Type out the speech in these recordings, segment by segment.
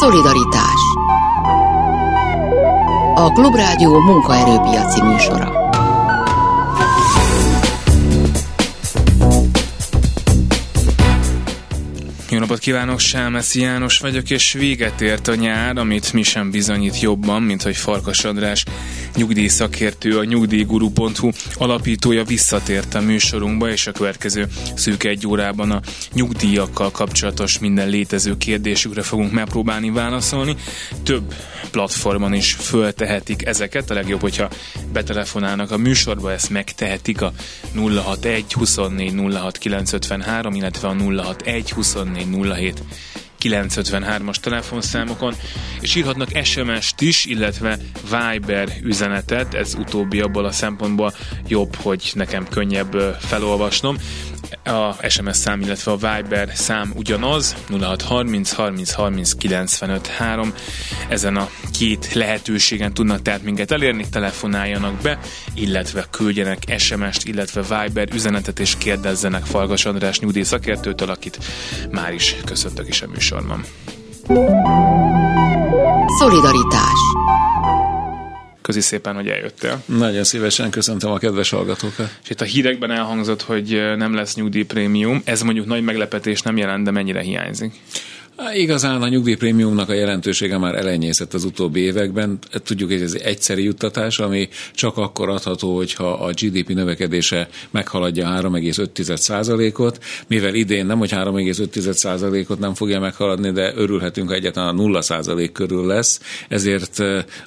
Szolidaritás. A Klubrádió munkaerőpiaci műsora. Jó napot kívánok, Sámeszi János vagyok, és véget ért a nyár, amit mi sem bizonyít jobban, mint hogy Farkas András nyugdíjszakértő, a nyugdíjguru.hu alapítója visszatért a műsorunkba, és a következő szűk egy órában a nyugdíjakkal kapcsolatos minden létező kérdésükre fogunk megpróbálni válaszolni. Több platformon is föltehetik ezeket, a legjobb, hogyha betelefonálnak a műsorba, ezt megtehetik a 061 24 06 953, illetve a 061 24 07 953-as telefonszámokon, és írhatnak SMS-t is, illetve Viber üzenetet, ez utóbbi abból a szempontból jobb, hogy nekem könnyebb felolvasnom. A SMS szám, illetve a Viber szám ugyanaz, 0630 30 30 95 3. Ezen a két lehetőségen tudnak tehát minket elérni, telefonáljanak be, illetve küldjenek SMS-t, illetve Viber üzenetet, és kérdezzenek Falgas András nyugdíj szakértőtől, akit már is köszöntök is a műsorban. Szolidaritás Közi szépen, hogy eljöttél. Nagyon szívesen köszöntöm a kedves hallgatókat. És itt a hírekben elhangzott, hogy nem lesz nyugdíjprémium. Ez mondjuk nagy meglepetés nem jelent, de mennyire hiányzik? Igazán a nyugdíjprémiumnak a jelentősége már elenyészett az utóbbi években. Tudjuk, hogy ez egy egyszeri juttatás, ami csak akkor adható, hogyha a GDP növekedése meghaladja 3,5%-ot, mivel idén nem, hogy 3,5%-ot nem fogja meghaladni, de örülhetünk, ha egyáltalán a 0% körül lesz, ezért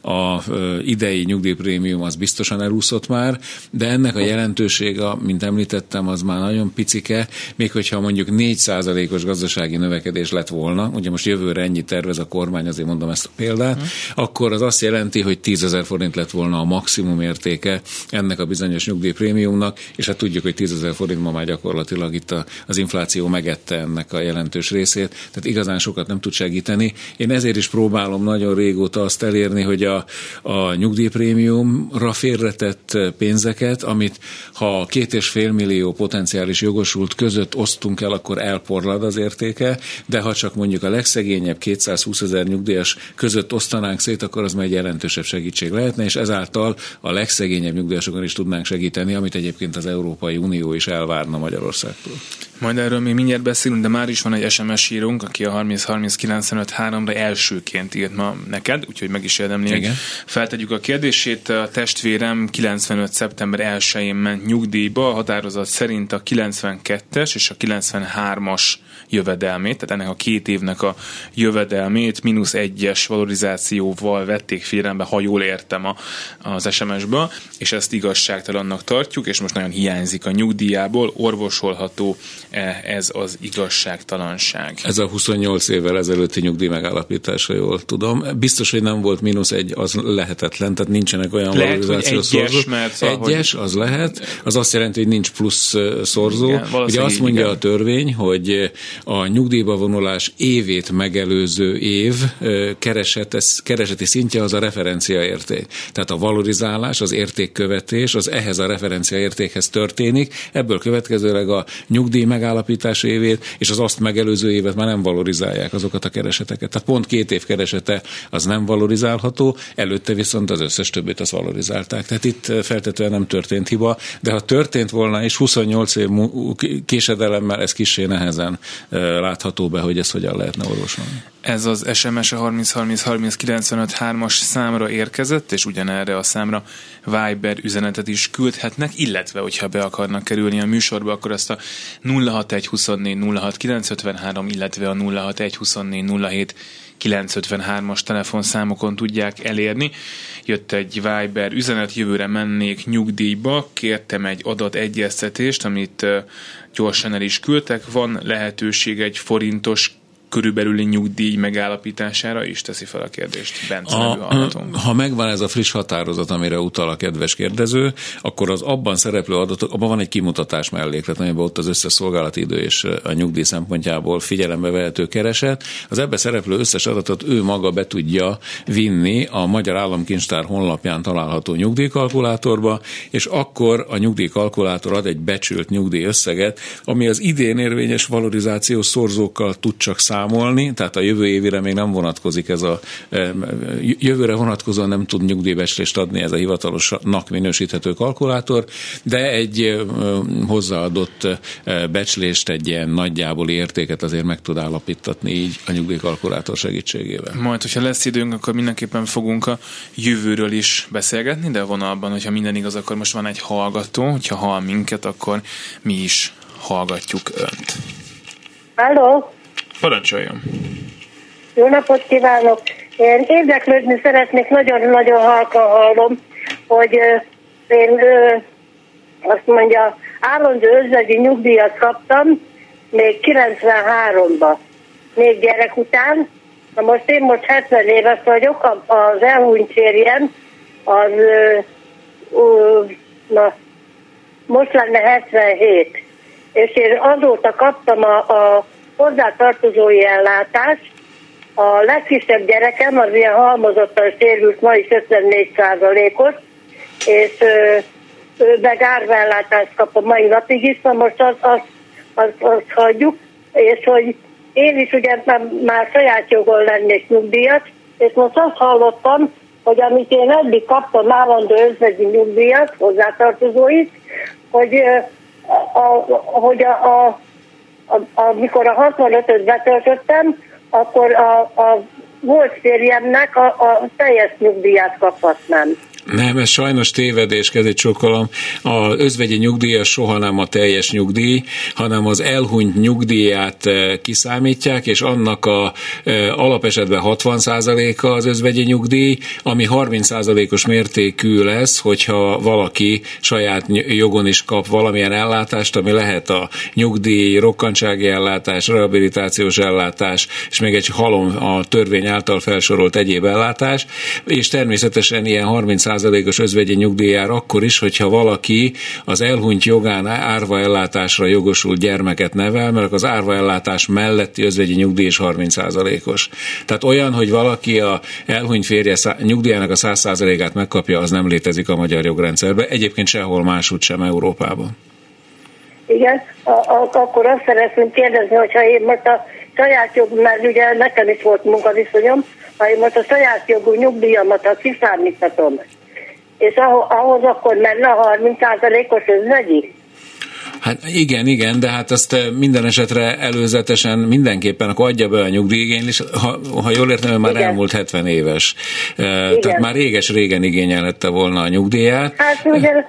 a idei nyugdíjprémium az biztosan elúszott már, de ennek a jelentősége, mint említettem, az már nagyon picike, még hogyha mondjuk 4%-os gazdasági növekedés lett volna, ugye most jövőre ennyi tervez a kormány, azért mondom ezt a példát, hmm. akkor az azt jelenti, hogy 10 ezer forint lett volna a maximum értéke ennek a bizonyos nyugdíjprémiumnak, és hát tudjuk, hogy 10 ezer forint ma már gyakorlatilag itt a, az infláció megette ennek a jelentős részét, tehát igazán sokat nem tud segíteni. Én ezért is próbálom nagyon régóta azt elérni, hogy a, a nyugdíjprémiumra félretett pénzeket, amit ha két és fél millió potenciális jogosult között osztunk el, akkor elporlad az értéke, de ha csak mondjuk a legszegényebb 220 ezer nyugdíjas között osztanánk szét, akkor az már egy jelentősebb segítség lehetne, és ezáltal a legszegényebb nyugdíjasokon is tudnánk segíteni, amit egyébként az Európai Unió is elvárna Magyarországtól. Majd erről még mindjárt beszélünk, de már is van egy SMS írunk, aki a 30 30 95 3-ra elsőként írt ma neked, úgyhogy meg is érdemli, hogy feltegyük a kérdését. A testvérem 95. szeptember 1-én ment nyugdíjba, a határozat szerint a 92-es és a 93-as jövedelmét, tehát ennek a két évnek a jövedelmét mínusz egyes valorizációval vették figyelembe, ha jól értem a, az SMS-ből, és ezt igazságtalannak tartjuk, és most nagyon hiányzik a nyugdíjából, orvosolható ez az igazságtalanság. Ez a 28 évvel ezelőtti nyugdíj megállapítása, jól tudom. Biztos, hogy nem volt mínusz egy, az lehetetlen, tehát nincsenek olyan lehet, valorizációs egyes, mert szóval, egyes, az lehet, az azt jelenti, hogy nincs plusz szorzó. Igen, Ugye azt mondja igen. a törvény, hogy a nyugdíjba vonulás évét megelőző év keresetes, kereseti szintje az a referenciaérték. Tehát a valorizálás, az értékkövetés, az ehhez a referenciaértékhez történik, ebből következőleg a nyugdíj megállapítás évét és az azt megelőző évet már nem valorizálják azokat a kereseteket. Tehát pont két év keresete az nem valorizálható, előtte viszont az összes többit az valorizálták. Tehát itt feltetően nem történt hiba, de ha történt volna, és 28 év késedelemmel ez kissé nehezen látható be, hogy ezt hogyan lehetne orvosolni. Ez az SMS a 30 30 30 95 3-as számra érkezett, és ugyanerre a számra Viber üzenetet is küldhetnek, illetve, hogyha be akarnak kerülni a műsorba, akkor ezt a 061 24 06 953, illetve a 061 24 07 953-as telefonszámokon tudják elérni. Jött egy Viber üzenet, jövőre mennék nyugdíjba, kértem egy adategyeztetést, amit gyorsan el is küldtek. Van lehetőség egy forintos körülbelüli nyugdíj megállapítására is teszi fel a kérdést Bence a, Ha megvan ez a friss határozat, amire utal a kedves kérdező, akkor az abban szereplő adatok, abban van egy kimutatás melléklet, amiben ott az összes szolgálati idő és a nyugdíj szempontjából figyelembe vehető kereset. Az ebbe szereplő összes adatot ő maga be tudja vinni a Magyar Államkincstár honlapján található nyugdíjkalkulátorba, és akkor a nyugdíjkalkulátor ad egy becsült nyugdíj összeget, ami az idén érvényes valorizációs szorzókkal tud csak számolni számolni, tehát a jövő évire még nem vonatkozik ez a, e, jövőre vonatkozóan nem tud nyugdíjbecslést adni ez a hivatalosnak minősíthető kalkulátor, de egy e, hozzáadott e, becslést, egy ilyen nagyjából értéket azért meg tud állapítatni így a nyugdíjkalkulátor segítségével. Majd, hogyha lesz időnk, akkor mindenképpen fogunk a jövőről is beszélgetni, de van abban, hogyha minden igaz, akkor most van egy hallgató, hogyha hall minket, akkor mi is hallgatjuk önt. Halló! Parancsoljon! Jó napot kívánok! Én érdeklődni szeretnék, nagyon-nagyon halka hallom, hogy én azt mondja, állandó özvegyi nyugdíjat kaptam még 93-ban, még gyerek után. Na most én most 70 éves vagyok, az elhúnyt férjem, az na, most lenne 77. És én azóta kaptam a, a hozzátartozói ellátás. A legkisebb gyerekem az ilyen halmozottan sérült, ma is 54 os és ő meg árvaellátást kap a mai napig is, na most azt az, az, az hagyjuk, és hogy én is ugye már, már saját jogon lennék nyugdíjat, és most azt hallottam, hogy amit én eddig kaptam állandó özvegyi nyugdíjat, hozzátartozóit, hogy a, a, hogy a, a amikor a 65-öt betöltöttem, akkor a, a volt férjemnek a, a teljes nyugdíját kaphatnám. Nem, ez sajnos tévedés, kezd egy csokolom. A özvegyi nyugdíja soha nem a teljes nyugdíj, hanem az elhunyt nyugdíját eh, kiszámítják, és annak a eh, alapesetben 60%-a az özvegyi nyugdíj, ami 30%-os mértékű lesz, hogyha valaki saját jogon is kap valamilyen ellátást, ami lehet a nyugdíj, rokkantsági ellátás, rehabilitációs ellátás, és még egy halom a törvény által felsorolt egyéb ellátás, és természetesen ilyen 30 százalékos özvegyi nyugdíjár akkor is, hogyha valaki az elhunyt jogán árva ellátásra jogosult gyermeket nevel, mert az árva ellátás melletti özvegyi nyugdíj is 30 százalékos. Tehát olyan, hogy valaki a elhunyt férje nyugdíjának a 100 százalékát megkapja, az nem létezik a magyar jogrendszerben, egyébként sehol máshogy sem Európában. Igen, a, a, akkor azt szeretném kérdezni, hogyha én most a saját jog, mert ugye nekem is volt munkaviszonyom, ha én most a saját jogú nyugdíjamat a kiszámíthatom, és ahhoz akkor menne a 30%-os özvegyi? Hát igen, igen, de hát azt minden esetre előzetesen mindenképpen akkor adja be a nyugdíjigénylés, ha, ha jól értem, már igen. elmúlt 70 éves. Igen. Tehát már réges-régen igényelhette volna a nyugdíját. Hát ugye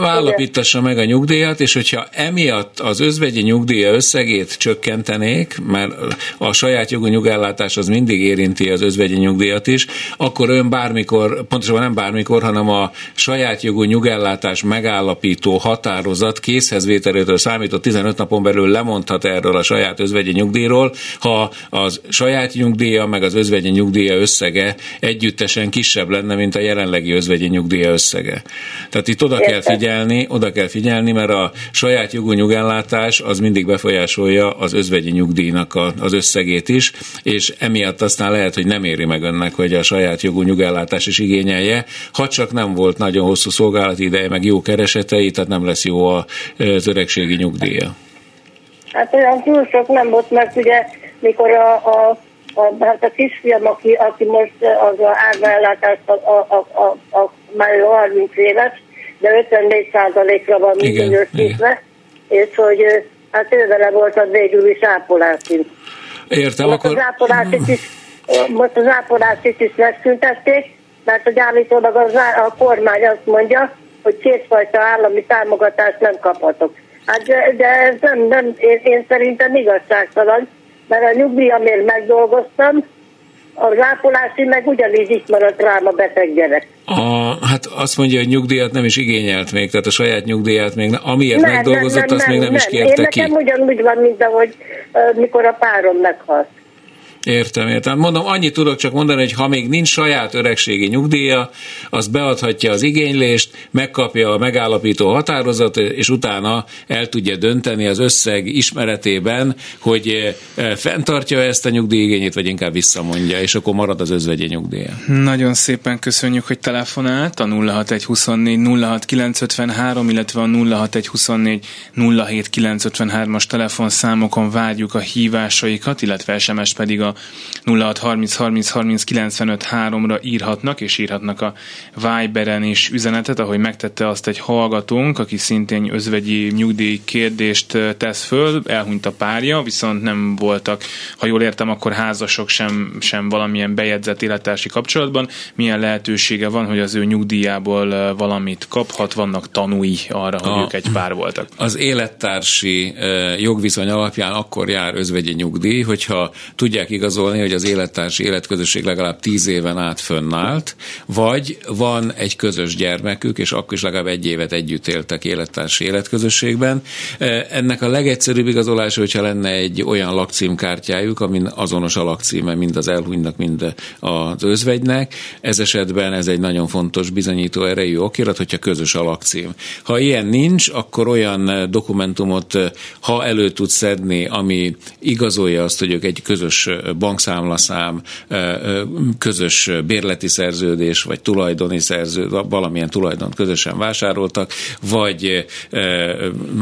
állapítassa meg a nyugdíjat, és hogyha emiatt az özvegyi nyugdíja összegét csökkentenék, mert a saját jogú nyugellátás az mindig érinti az özvegyi nyugdíjat is, akkor ön bármikor, pontosabban nem bármikor, hanem a saját jogú nyugellátás megállapító határozat készhezvételétől számított 15 napon belül lemondhat erről a saját özvegyi nyugdíjról, ha az saját nyugdíja meg az özvegyi nyugdíja összege együttesen kisebb lenne, mint a jelenlegi özvegyi nyugdíja összege. Tehát itt oda kell kell figyelni, oda kell figyelni, mert a saját jogú nyugellátás az mindig befolyásolja az özvegyi nyugdíjnak a, az összegét is, és emiatt aztán lehet, hogy nem éri meg önnek, hogy a saját jogú nyugellátás is igényelje, ha csak nem volt nagyon hosszú szolgálati ideje, meg jó keresetei, tehát nem lesz jó az öregségi nyugdíja. Hát olyan túl sok nem volt, mert ugye mikor a, a a, hát a kisfiam, aki, aki most az a árvaellátást a, a, a, a, már 30 éves, de 54 százalékra van minden összítve, és hogy hát ővele volt az végül is ápolási. Értem, most akkor... Az ápolásit is, most az ápolásit is megszüntették, mert hogy állítólag az, a kormány azt mondja, hogy kétfajta állami támogatást nem kaphatok. Hát de, de ez nem, nem én, én szerintem igazságtalan, mert a nyugdíjamért megdolgoztam, az ápolási meg ugyanígy itt maradt rám a beteg gyerek. A, azt mondja, hogy nyugdíjat nem is igényelt még, tehát a saját nyugdíjat még, amiért nem, megdolgozott, nem, nem, azt még nem, nem is kérte Én ki. Nekem ugyanúgy van, mint ahogy mikor a párom meghalt. Értem, értem. Mondom, annyit tudok csak mondani, hogy ha még nincs saját öregségi nyugdíja, az beadhatja az igénylést, megkapja a megállapító határozatot, és utána el tudja dönteni az összeg ismeretében, hogy eh, fenntartja ezt a nyugdíjigényét, vagy inkább visszamondja, és akkor marad az özvegyi nyugdíja. Nagyon szépen köszönjük, hogy telefonált a 06124 06953, illetve a 06124 07953-as telefonszámokon várjuk a hívásaikat, illetve SMS pedig a 0630 30 30 95 3-ra írhatnak, és írhatnak a Viberen is üzenetet, ahogy megtette azt egy hallgatónk, aki szintén özvegyi nyugdíj kérdést tesz föl, elhunyt a párja, viszont nem voltak, ha jól értem, akkor házasok sem, sem valamilyen bejegyzett élettársi kapcsolatban. Milyen lehetősége van, hogy az ő nyugdíjából valamit kaphat, vannak tanúi arra, hogy a, ők egy pár voltak? Az élettársi jogviszony alapján akkor jár özvegyi nyugdíj, hogyha tudják igazolni, hogy az élettársi életközösség legalább tíz éven át fönnállt, vagy van egy közös gyermekük, és akkor is legalább egy évet együtt éltek élettársi életközösségben. E, ennek a legegyszerűbb igazolása, hogyha lenne egy olyan lakcímkártyájuk, amin azonos a lakcíme mind az elhunynak, mind az özvegynek. Ez esetben ez egy nagyon fontos bizonyító erejű okirat, hogyha közös a lakcím. Ha ilyen nincs, akkor olyan dokumentumot, ha elő tud szedni, ami igazolja azt, hogy ők egy közös bankszámlaszám, közös bérleti szerződés, vagy tulajdoni szerződés, valamilyen tulajdon közösen vásároltak, vagy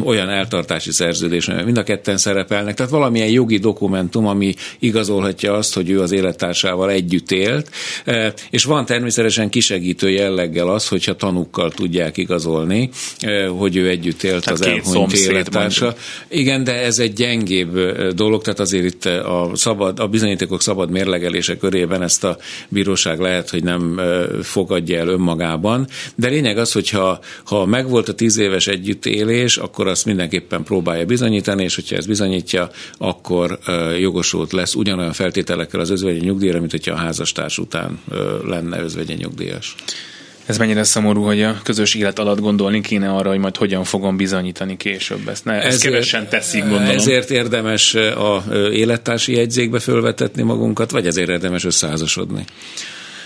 olyan eltartási szerződés, mert mind a ketten szerepelnek. Tehát valamilyen jogi dokumentum, ami igazolhatja azt, hogy ő az élettársával együtt élt, és van természetesen kisegítő jelleggel az, hogyha tanúkkal tudják igazolni, hogy ő együtt élt tehát az elhunyt élettársa. Igen, de ez egy gyengébb dolog, tehát azért itt a, szabad, a bizonyítékok szabad mérlegelése körében ezt a bíróság lehet, hogy nem fogadja el önmagában. De lényeg az, hogy ha, ha megvolt a tíz éves együttélés, akkor azt mindenképpen próbálja bizonyítani, és hogyha ez bizonyítja, akkor jogosult lesz ugyanolyan feltételekkel az özvegyi nyugdíjra, mint hogyha a házastárs után lenne özvegyi nyugdíjas. Ez mennyire szomorú, hogy a közös élet alatt gondolni kéne arra, hogy majd hogyan fogom bizonyítani később. Ezt, ne, ezt ezért, kevesen teszik, gondolom. Ezért érdemes a élettársi jegyzékbe fölvetetni magunkat, vagy ezért érdemes összeházasodni?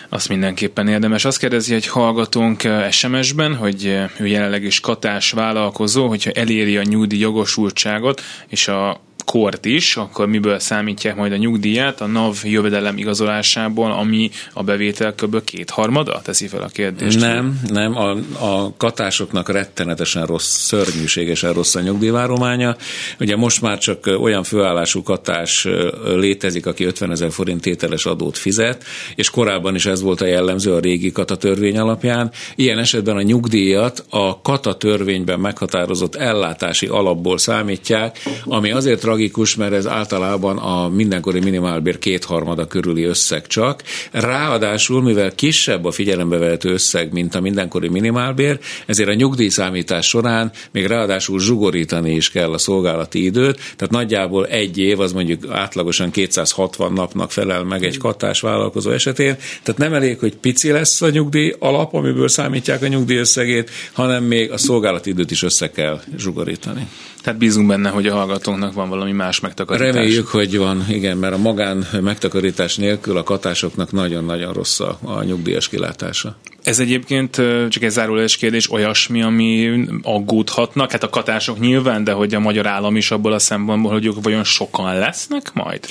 Azt mindenképpen érdemes. Azt kérdezi egy hallgatónk SMS-ben, hogy ő jelenleg is katás vállalkozó, hogyha eléri a nyugdíj jogosultságot, és a kort is, akkor miből számítják majd a nyugdíjat a NAV jövedelem igazolásából, ami a bevétel kb. kétharmada? Teszi fel a kérdést. Nem, nem. A, a katásoknak rettenetesen rossz, szörnyűségesen rossz a nyugdíjvárománya. Ugye most már csak olyan főállású katás létezik, aki 50 ezer forint tételes adót fizet, és korábban is ez volt a jellemző a régi kata törvény alapján. Ilyen esetben a nyugdíjat a kata törvényben meghatározott ellátási alapból számítják, ami azért tragikus, mert ez általában a mindenkori minimálbér kétharmada körüli összeg csak. Ráadásul, mivel kisebb a figyelembe vehető összeg, mint a mindenkori minimálbér, ezért a nyugdíjszámítás során még ráadásul zsugorítani is kell a szolgálati időt, tehát nagyjából egy év, az mondjuk átlagosan 260 napnak felel meg egy katás vállalkozó esetén, tehát nem elég, hogy pici lesz a nyugdíj alap, amiből számítják a nyugdíj összegét, hanem még a szolgálati időt is össze kell zsugorítani. Tehát bízunk benne, hogy a hallgatónknak van valami más megtakarítás. Reméljük, hogy van, igen, mert a magán megtakarítás nélkül a katásoknak nagyon-nagyon rossz a, a nyugdíjas kilátása. Ez egyébként csak egy zárólagos kérdés, olyasmi, ami aggódhatnak, hát a katások nyilván, de hogy a magyar állam is abból a szempontból, hogy ők vajon sokan lesznek majd?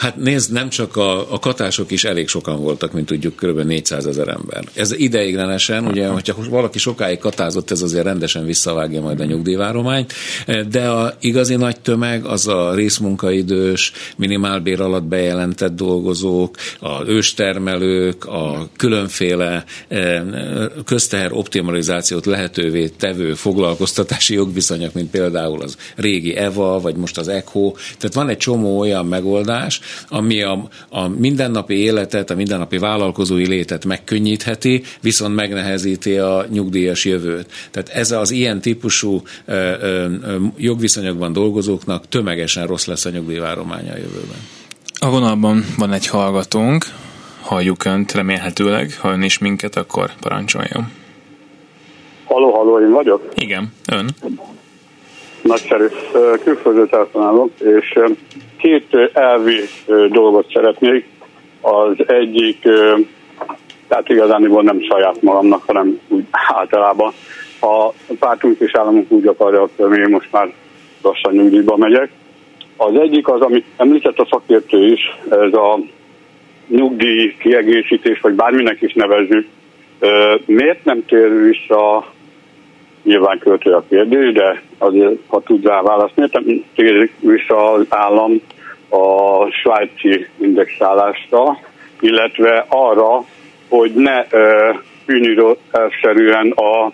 Hát nézd, nem csak a, a katások is elég sokan voltak, mint tudjuk, kb. 400 ezer ember. Ez ideiglenesen, ugye, hogyha valaki sokáig katázott, ez azért rendesen visszavágja majd a nyugdíjvárományt, de a igazi nagy tömeg az a részmunkaidős, minimálbér alatt bejelentett dolgozók, a őstermelők, a különféle eh, közteher optimalizációt lehetővé tevő foglalkoztatási jogviszonyok, mint például az régi EVA, vagy most az ECHO. Tehát van egy csomó olyan megoldás, ami a, a mindennapi életet, a mindennapi vállalkozói létet megkönnyítheti, viszont megnehezíti a nyugdíjas jövőt. Tehát ez az ilyen típusú ö, ö, jogviszonyokban dolgozóknak tömegesen rossz lesz a nyugdíjvárománya a jövőben. A vonalban van egy hallgatónk, halljuk Önt remélhetőleg, ha Ön is minket, akkor parancsoljon. Haló, haló, én vagyok? Igen, ön. Nagyszerű. Külföldről telefonálok, és két elvi dolgot szeretnék. Az egyik, tehát igazániból nem saját magamnak, hanem úgy általában. A pártunk és államunk úgy akarja, hogy én most már lassan nyugdíjba megyek. Az egyik az, amit említett a szakértő is, ez a nyugdíj kiegészítés, vagy bárminek is nevezzük, miért nem tér vissza, nyilván költő a kérdés, de azért, ha tud rá választ, miért nem tér vissza az állam a svájci indexálásra, illetve arra, hogy ne bűníró-szerűen a,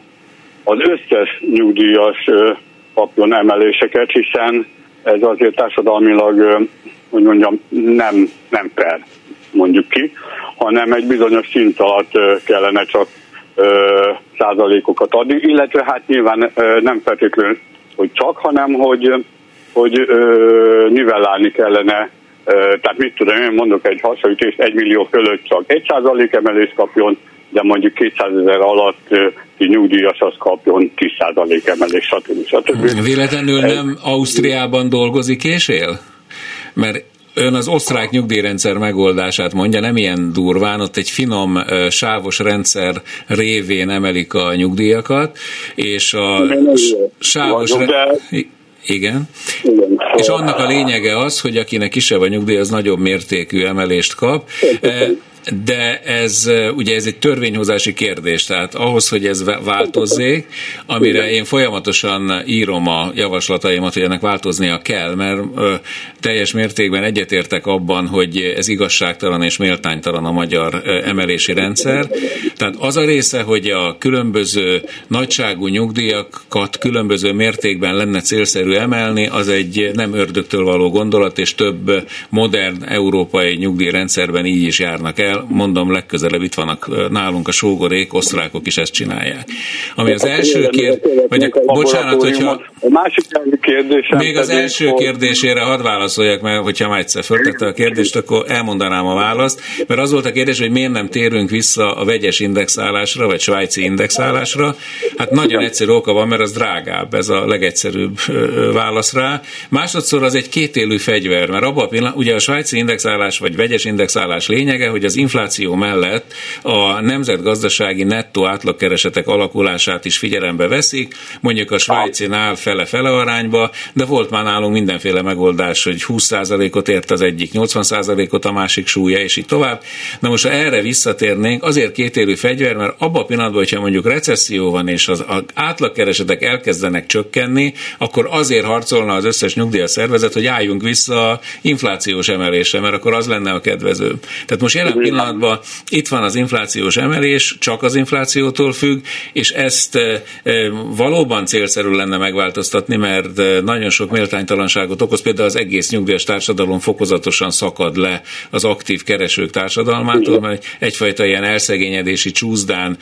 az összes nyugdíjas kapjon emeléseket, hiszen ez azért társadalmilag, hogy mondjam, nem, nem per, mondjuk ki, hanem egy bizonyos szint alatt kellene csak százalékokat adni, illetve hát nyilván nem feltétlenül, hogy csak, hanem hogy, hogy nivellálni kellene tehát mit tudom, én mondok egy hasonlítést, egy millió fölött csak egy százalék emelést kapjon, de mondjuk 200 ezer alatt nyugdíjas az kapjon 10 százalék emelést, stb. stb. Véletlenül nem Ausztriában dolgozik és él? Mert ön az osztrák nyugdíjrendszer megoldását mondja, nem ilyen durván, ott egy finom sávos rendszer révén emelik a nyugdíjakat, és a sávos... Igen. Igen. És annak a lényege az, hogy akinek kisebb a nyugdíj, az nagyobb mértékű emelést kap de ez ugye ez egy törvényhozási kérdés, tehát ahhoz, hogy ez változzék, amire én folyamatosan írom a javaslataimat, hogy ennek változnia kell, mert teljes mértékben egyetértek abban, hogy ez igazságtalan és méltánytalan a magyar emelési rendszer. Tehát az a része, hogy a különböző nagyságú nyugdíjakat különböző mértékben lenne célszerű emelni, az egy nem ördögtől való gondolat, és több modern európai nyugdíjrendszerben így is járnak el, mondom, legközelebb itt vannak nálunk a sógorék, osztrákok is ezt csinálják. Ami az első kérdés, vagy a, bocsánat, hogyha... A másik kérdésem Még az első kérdésére hadd válaszoljak, mert hogyha már egyszer föltette a kérdést, akkor elmondanám a választ, mert az volt a kérdés, hogy miért nem térünk vissza a vegyes indexálásra, vagy svájci indexálásra. Hát nagyon egyszerű oka van, mert az drágább, ez a legegyszerűbb válasz rá. Másodszor az egy kétélű fegyver, mert abban a pillanat, ugye a svájci indexálás, vagy vegyes indexálás lényege, hogy az infláció mellett a nemzetgazdasági nettó átlagkeresetek alakulását is figyelembe veszik, mondjuk a svájcinál fele-fele arányba, de volt már nálunk mindenféle megoldás, hogy 20%-ot ért az egyik, 80%-ot a másik súlya, és így tovább. Na most, ha erre visszatérnénk, azért kétélű fegyver, mert abban a pillanatban, hogyha mondjuk recesszió van, és az átlagkeresetek elkezdenek csökkenni, akkor azért harcolna az összes nyugdíjas szervezet, hogy álljunk vissza inflációs emelésre, mert akkor az lenne a kedvező. Tehát most jelen pillanatban itt van az inflációs emelés, csak az inflációtól függ, és ezt e, e, valóban célszerű lenne megváltoztatni, mert e, nagyon sok méltánytalanságot okoz, például az egész nyugdíjas társadalom fokozatosan szakad le az aktív keresők társadalmától, mert egyfajta ilyen elszegényedési csúszdán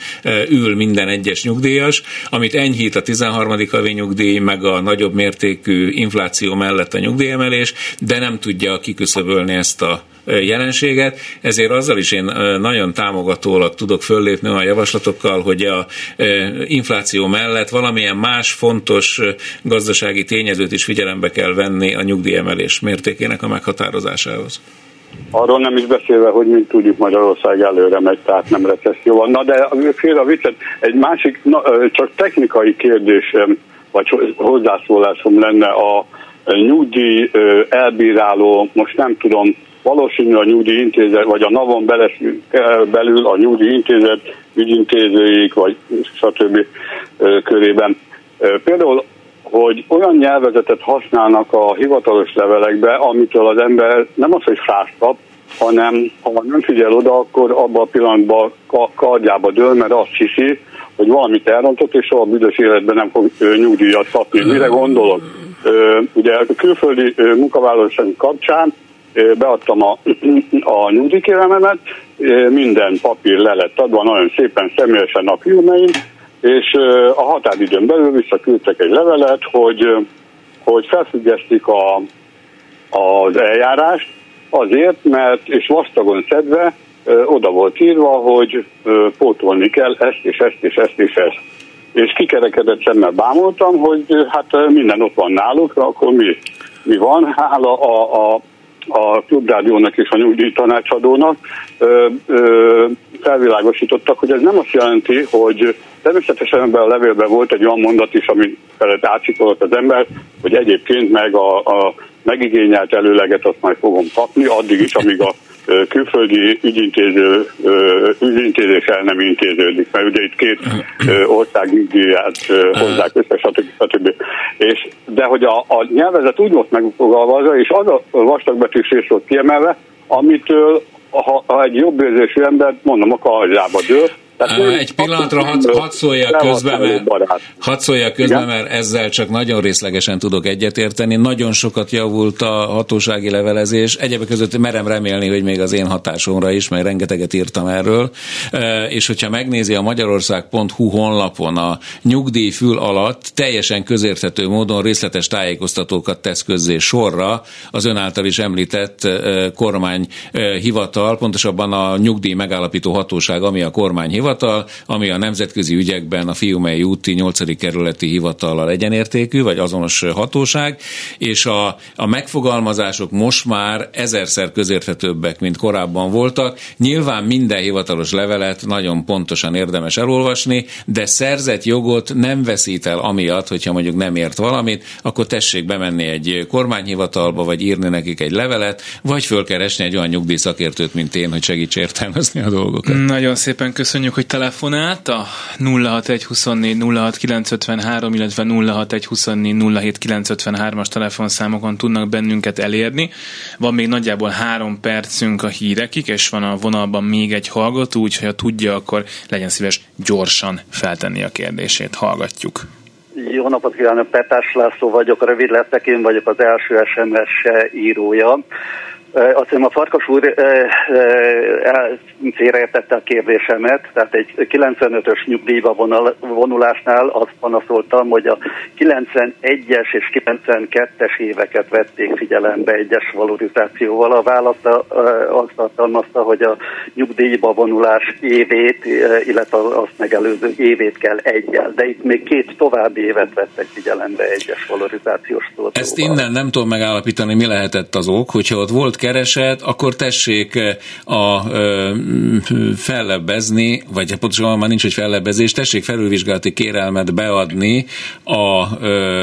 ül minden egyes nyugdíjas, amit enyhít a 13. havi nyugdíj, meg a nagyobb mértékű infláció mellett a nyugdíjemelés, de nem tudja kiküszöbölni ezt a jelenséget, ezért azzal is én nagyon támogatólag tudok föllépni a javaslatokkal, hogy a infláció mellett valamilyen más fontos gazdasági tényezőt is figyelembe kell venni a nyugdíjemelés mértékének a meghatározásához. Arról nem is beszélve, hogy mint tudjuk Magyarország előre megy, tehát nem recesszió van. Na de fél a viccet, egy másik, na, csak technikai kérdésem, vagy hozzászólásom lenne a nyugdíj elbíráló, most nem tudom, valószínű a nyugdíjintézet, vagy a NAVon belül a nyugdíjintézet ügyintézőik, vagy stb. körében. Például, hogy olyan nyelvezetet használnak a hivatalos levelekbe, amitől az ember nem az, hogy fást kap, hanem ha nem figyel oda, akkor abban a pillanatban kardjába dől, mert azt hiszi, hogy valamit elrontott, és soha büdös életben nem fog nyugdíjat kapni. Mire gondolok? Ugye a külföldi munkavállalóság kapcsán beadtam a, a nyugdíjkérememet, minden papír le lett adva, nagyon szépen személyesen a filmeim, és a határidőn belül visszaküldtek egy levelet, hogy, hogy felfüggesztik a, az eljárást, azért, mert, és vastagon szedve, oda volt írva, hogy pótolni kell ezt és ezt és ezt és ezt. és kikerekedett szemmel bámultam, hogy hát minden ott van náluk, akkor mi, mi van? Hála a, a a klubrádiónak és a nyugdíj tanácsadónak ö, ö, felvilágosítottak, hogy ez nem azt jelenti, hogy természetesen ebben a levélben volt egy olyan mondat is, ami felett átsikolott az ember, hogy egyébként meg a, a megigényelt előleget azt majd fogom kapni, addig is, amíg a külföldi ügyintéző, ügyintézés nem intéződik, mert ugye itt két ország ügyját hozzák össze, stb. stb. És, de hogy a, a nyelvezet úgy volt megfogalmazva, és az a vastagbetűs rész volt kiemelve, amitől ha, ha egy jobb érzésű ember, mondom, a karjába dől, tehát egy pillanatra hadd had szóljak közben, mert, had szóljak közben, mert ezzel csak nagyon részlegesen tudok egyetérteni. Nagyon sokat javult a hatósági levelezés. Egyébként között merem remélni, hogy még az én hatásomra is, mert rengeteget írtam erről. És hogyha megnézi a magyarország.hu honlapon a nyugdíjfül alatt teljesen közérthető módon részletes tájékoztatókat tesz közzé sorra az ön által is említett kormányhivatal, pontosabban a nyugdíj megállapító hatóság, ami a kormányhivatal, hivatal, ami a nemzetközi ügyekben a Fiumei úti 8. kerületi hivatallal egyenértékű, vagy azonos hatóság, és a, a megfogalmazások most már ezerszer közérthetőbbek, mint korábban voltak. Nyilván minden hivatalos levelet nagyon pontosan érdemes elolvasni, de szerzett jogot nem veszít el amiatt, hogyha mondjuk nem ért valamit, akkor tessék bemenni egy kormányhivatalba, vagy írni nekik egy levelet, vagy fölkeresni egy olyan nyugdíjszakértőt, mint én, hogy segíts értelmezni a dolgokat. Nagyon szépen köszönjük, hogy telefonált a 061 24 06 953, illetve 061 24 07 953-as telefonszámokon tudnak bennünket elérni. Van még nagyjából három percünk a hírekig, és van a vonalban még egy hallgató, úgyhogy ha tudja, akkor legyen szíves gyorsan feltenni a kérdését. Hallgatjuk. Jó napot kívánok, Petás László vagyok, rövid leszek, én vagyok az első SMS írója. Azt hiszem a Farkas úr félreértette a kérdésemet, tehát egy 95-ös nyugdíjba vonulásnál azt panaszoltam, hogy a 91-es és 92-es éveket vették figyelembe egyes valorizációval. A válasz azt tartalmazta, hogy a nyugdíjba vonulás évét, illetve azt megelőző évét kell egyel, de itt még két további évet vettek figyelembe egyes valorizációs szóval. Ezt innen nem tudom megállapítani, mi lehetett az ok, hogyha ott volt kereset, akkor tessék eh, a fellebbezni, vagy pontosan már nincs, hogy fellebbezés, tessék felülvizsgálati kérelmet beadni a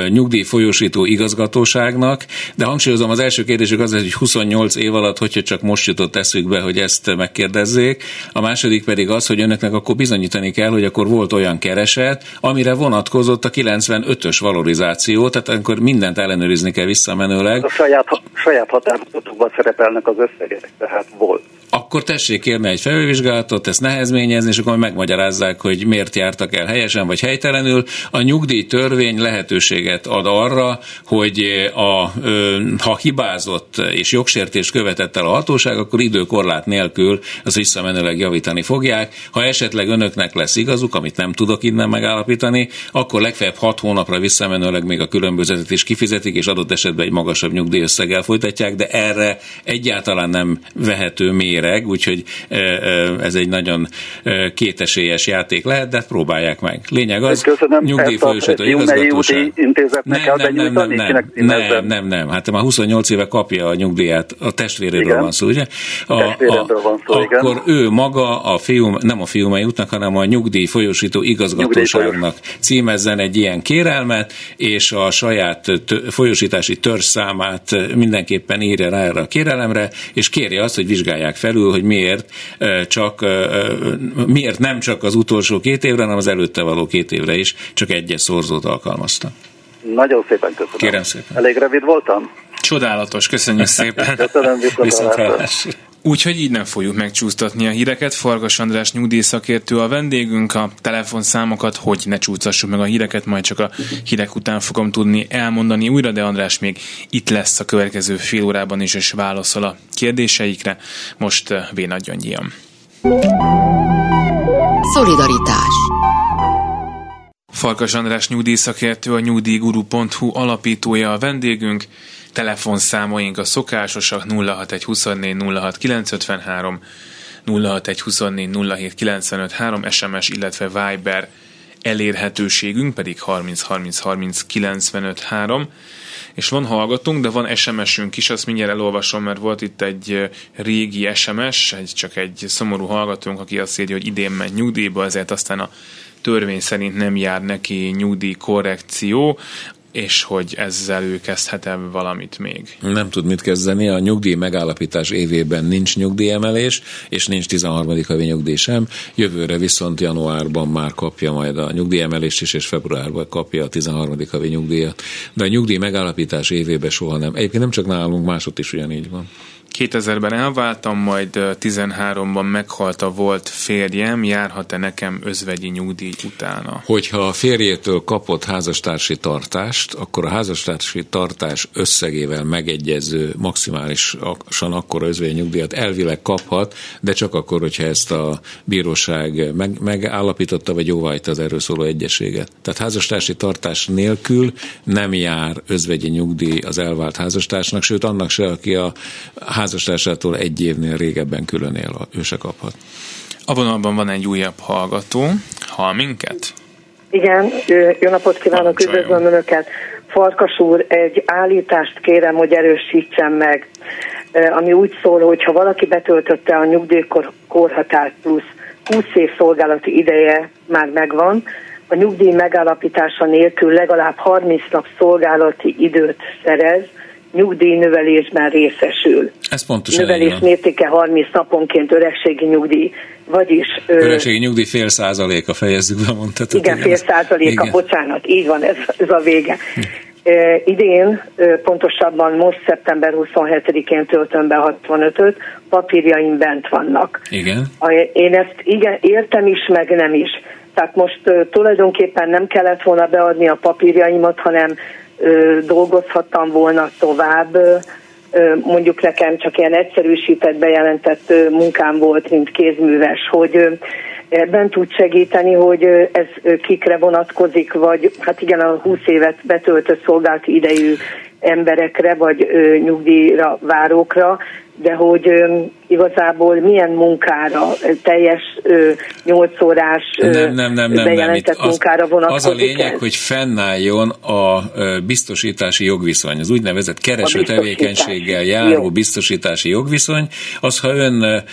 nyugdíj folyósító igazgatóságnak, de hangsúlyozom, az első kérdésük az, hogy 28 év alatt, hogyha csak most jutott eszükbe, hogy ezt megkérdezzék, a második pedig az, hogy önöknek akkor bizonyítani kell, hogy akkor volt olyan kereset, amire vonatkozott a 95-ös valorizáció, tehát akkor mindent ellenőrizni kell visszamenőleg. A saját, saját határozatokban szerepelnek az összegek, tehát volt akkor tessék kérni egy felülvizsgálatot, ezt nehezményezni, és akkor megmagyarázzák, hogy miért jártak el helyesen vagy helytelenül. A nyugdíjtörvény lehetőséget ad arra, hogy a, ha hibázott és jogsértés követett el a hatóság, akkor időkorlát nélkül az visszamenőleg javítani fogják. Ha esetleg önöknek lesz igazuk, amit nem tudok innen megállapítani, akkor legfeljebb hat hónapra visszamenőleg még a különbözetet is kifizetik, és adott esetben egy magasabb nyugdíjösszeggel folytatják, de erre egyáltalán nem vehető mér méreg, úgyhogy ez egy nagyon kétesélyes játék lehet, de próbálják meg. Lényeg az, nyugdíjfolyósító igazgatóság. Nem, nem, nem, nem, nem, nem, nem, nem, hát már 28 éve kapja a nyugdíját, a testvéréről van szó, ugye? A, a, van szó, igen. Akkor ő maga a fiú, nem a fiumai útnak, hanem a nyugdíj folyósító igazgatóságnak címezzen egy ilyen kérelmet, és a saját folyósítási törzszámát mindenképpen írja rá erre a kérelemre, és kérje azt, hogy vizsgálják fel felül, hogy miért, csak, miért nem csak az utolsó két évre, hanem az előtte való két évre is csak egyes szorzót alkalmazta. Nagyon szépen köszönöm. Kérem szépen. Elég rövid voltam? Csodálatos, köszönjük szépen. Köszönöm, viszont Úgyhogy így nem fogjuk megcsúsztatni a híreket. Fargas András nyugdíjszakértő a vendégünk, a telefonszámokat, hogy ne csúsztassuk meg a híreket, majd csak a hírek után fogom tudni elmondani újra, de András még itt lesz a következő fél órában is, és válaszol a kérdéseikre. Most eh, Vénagy Gyöngyiam. Szolidaritás Farkas András nyugdíjszakértő, a nyugdíjguru.hu alapítója a vendégünk. Telefonszámaink a szokásosak 061 24 06 953, 061 24 07 953, SMS, illetve Viber elérhetőségünk pedig 30 30 30 95 3 és van hallgatunk, de van SMS-ünk is, azt mindjárt elolvasom, mert volt itt egy régi SMS, egy, csak egy szomorú hallgatónk, aki azt írja, hogy idén megy nyugdíjba, ezért aztán a törvény szerint nem jár neki nyugdíj korrekció és hogy ezzel ő kezdhet-e valamit még? Nem tud mit kezdeni, a nyugdíj megállapítás évében nincs nyugdíjemelés, és nincs 13. havi nyugdíj sem. Jövőre viszont januárban már kapja majd a nyugdíjemelést is, és februárban kapja a 13. havi nyugdíjat. De a nyugdíj megállapítás évében soha nem. Egyébként nem csak nálunk, másod is ugyanígy van. 2000-ben elváltam, majd 13-ban meghalt a volt férjem, járhat-e nekem özvegyi nyugdíj utána? Hogyha a férjétől kapott házastársi tartást, akkor a házastársi tartás összegével megegyező maximálisan akkor özvegyi nyugdíjat elvileg kaphat, de csak akkor, hogyha ezt a bíróság meg, megállapította, vagy jóváhagyta az erről szóló egyességet. Tehát házastársi tartás nélkül nem jár özvegyi nyugdíj az elvált házastársnak, sőt annak se, aki a házastársától egy évnél régebben külön él, ő se kaphat. A vonalban van egy újabb hallgató. Hall minket? Igen, jó napot kívánok, üdvözlöm Önöket. Farkas úr, egy állítást kérem, hogy erősítsen meg, ami úgy szól, hogy ha valaki betöltötte a nyugdíjkorhatárt plusz 20 év szolgálati ideje már megvan, a nyugdíj megállapítása nélkül legalább 30 nap szolgálati időt szerez, nyugdíjnövelésben részesül. Ez pontosan Növelés mértéke 30 naponként öregségi nyugdíj, vagyis... Öregségi nyugdíj fél százaléka fejezzük be, mondtad. Igen, fél százaléka, bocsánat, így van, ez, ez a vége. Hm. idén, pontosabban most szeptember 27-én töltöm be 65-öt, papírjaim bent vannak. Igen. Én ezt igen, értem is, meg nem is. Tehát most tulajdonképpen nem kellett volna beadni a papírjaimat, hanem dolgozhattam volna tovább. Mondjuk nekem csak ilyen egyszerűsített, bejelentett munkám volt, mint kézműves, hogy ebben tud segíteni, hogy ez kikre vonatkozik, vagy hát igen, a 20 évet betöltött szolgálati idejű emberekre, vagy nyugdíjra várókra, de hogy igazából milyen munkára, teljes ö, 8 órás ö, nem, nem, nem, nem, bejelentett nem. Az, munkára vonatkozik Az a lényeg, ez? hogy fennálljon a biztosítási jogviszony, az úgynevezett kereső tevékenységgel járó Jó. biztosítási jogviszony, az ha ön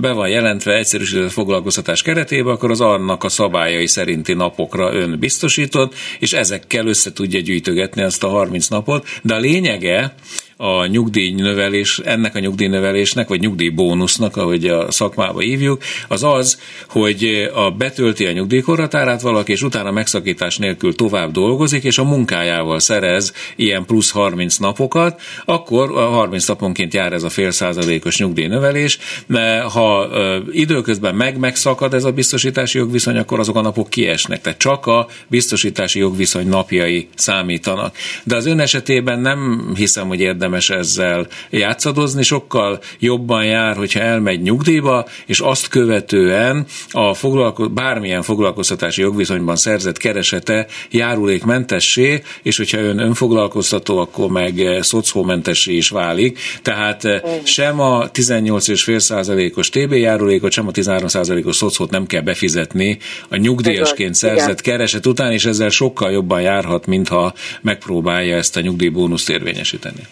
be van jelentve egyszerűsített foglalkoztatás keretében, akkor az annak a szabályai szerinti napokra ön biztosított, és ezekkel össze tudja gyűjtögetni azt a 30 napot, de a lényege, a nyugdíjnövelés, ennek a nyugdíjnövelésnek, vagy nyugdíjbónusznak, ahogy a szakmába hívjuk, az az, hogy a betölti a nyugdíjkorhatárát valaki, és utána megszakítás nélkül tovább dolgozik, és a munkájával szerez ilyen plusz 30 napokat, akkor a 30 naponként jár ez a fél százalékos nyugdíjnövelés, mert ha időközben meg megszakad ez a biztosítási jogviszony, akkor azok a napok kiesnek. Tehát csak a biztosítási jogviszony napjai számítanak. De az ön esetében nem hiszem, hogy érdemes érdemes ezzel játszadozni, sokkal jobban jár, hogyha elmegy nyugdíjba, és azt követően a foglalko- bármilyen foglalkoztatási jogviszonyban szerzett keresete járulékmentessé, és hogyha ön önfoglalkoztató, akkor meg szocómentessé is válik. Tehát eh, sem a 18,5%-os TB járulékot, sem a 13%-os szocót nem kell befizetni a nyugdíjasként szerzett kereset után, és ezzel sokkal jobban járhat, mintha megpróbálja ezt a nyugdíjbónuszt érvényesíteni.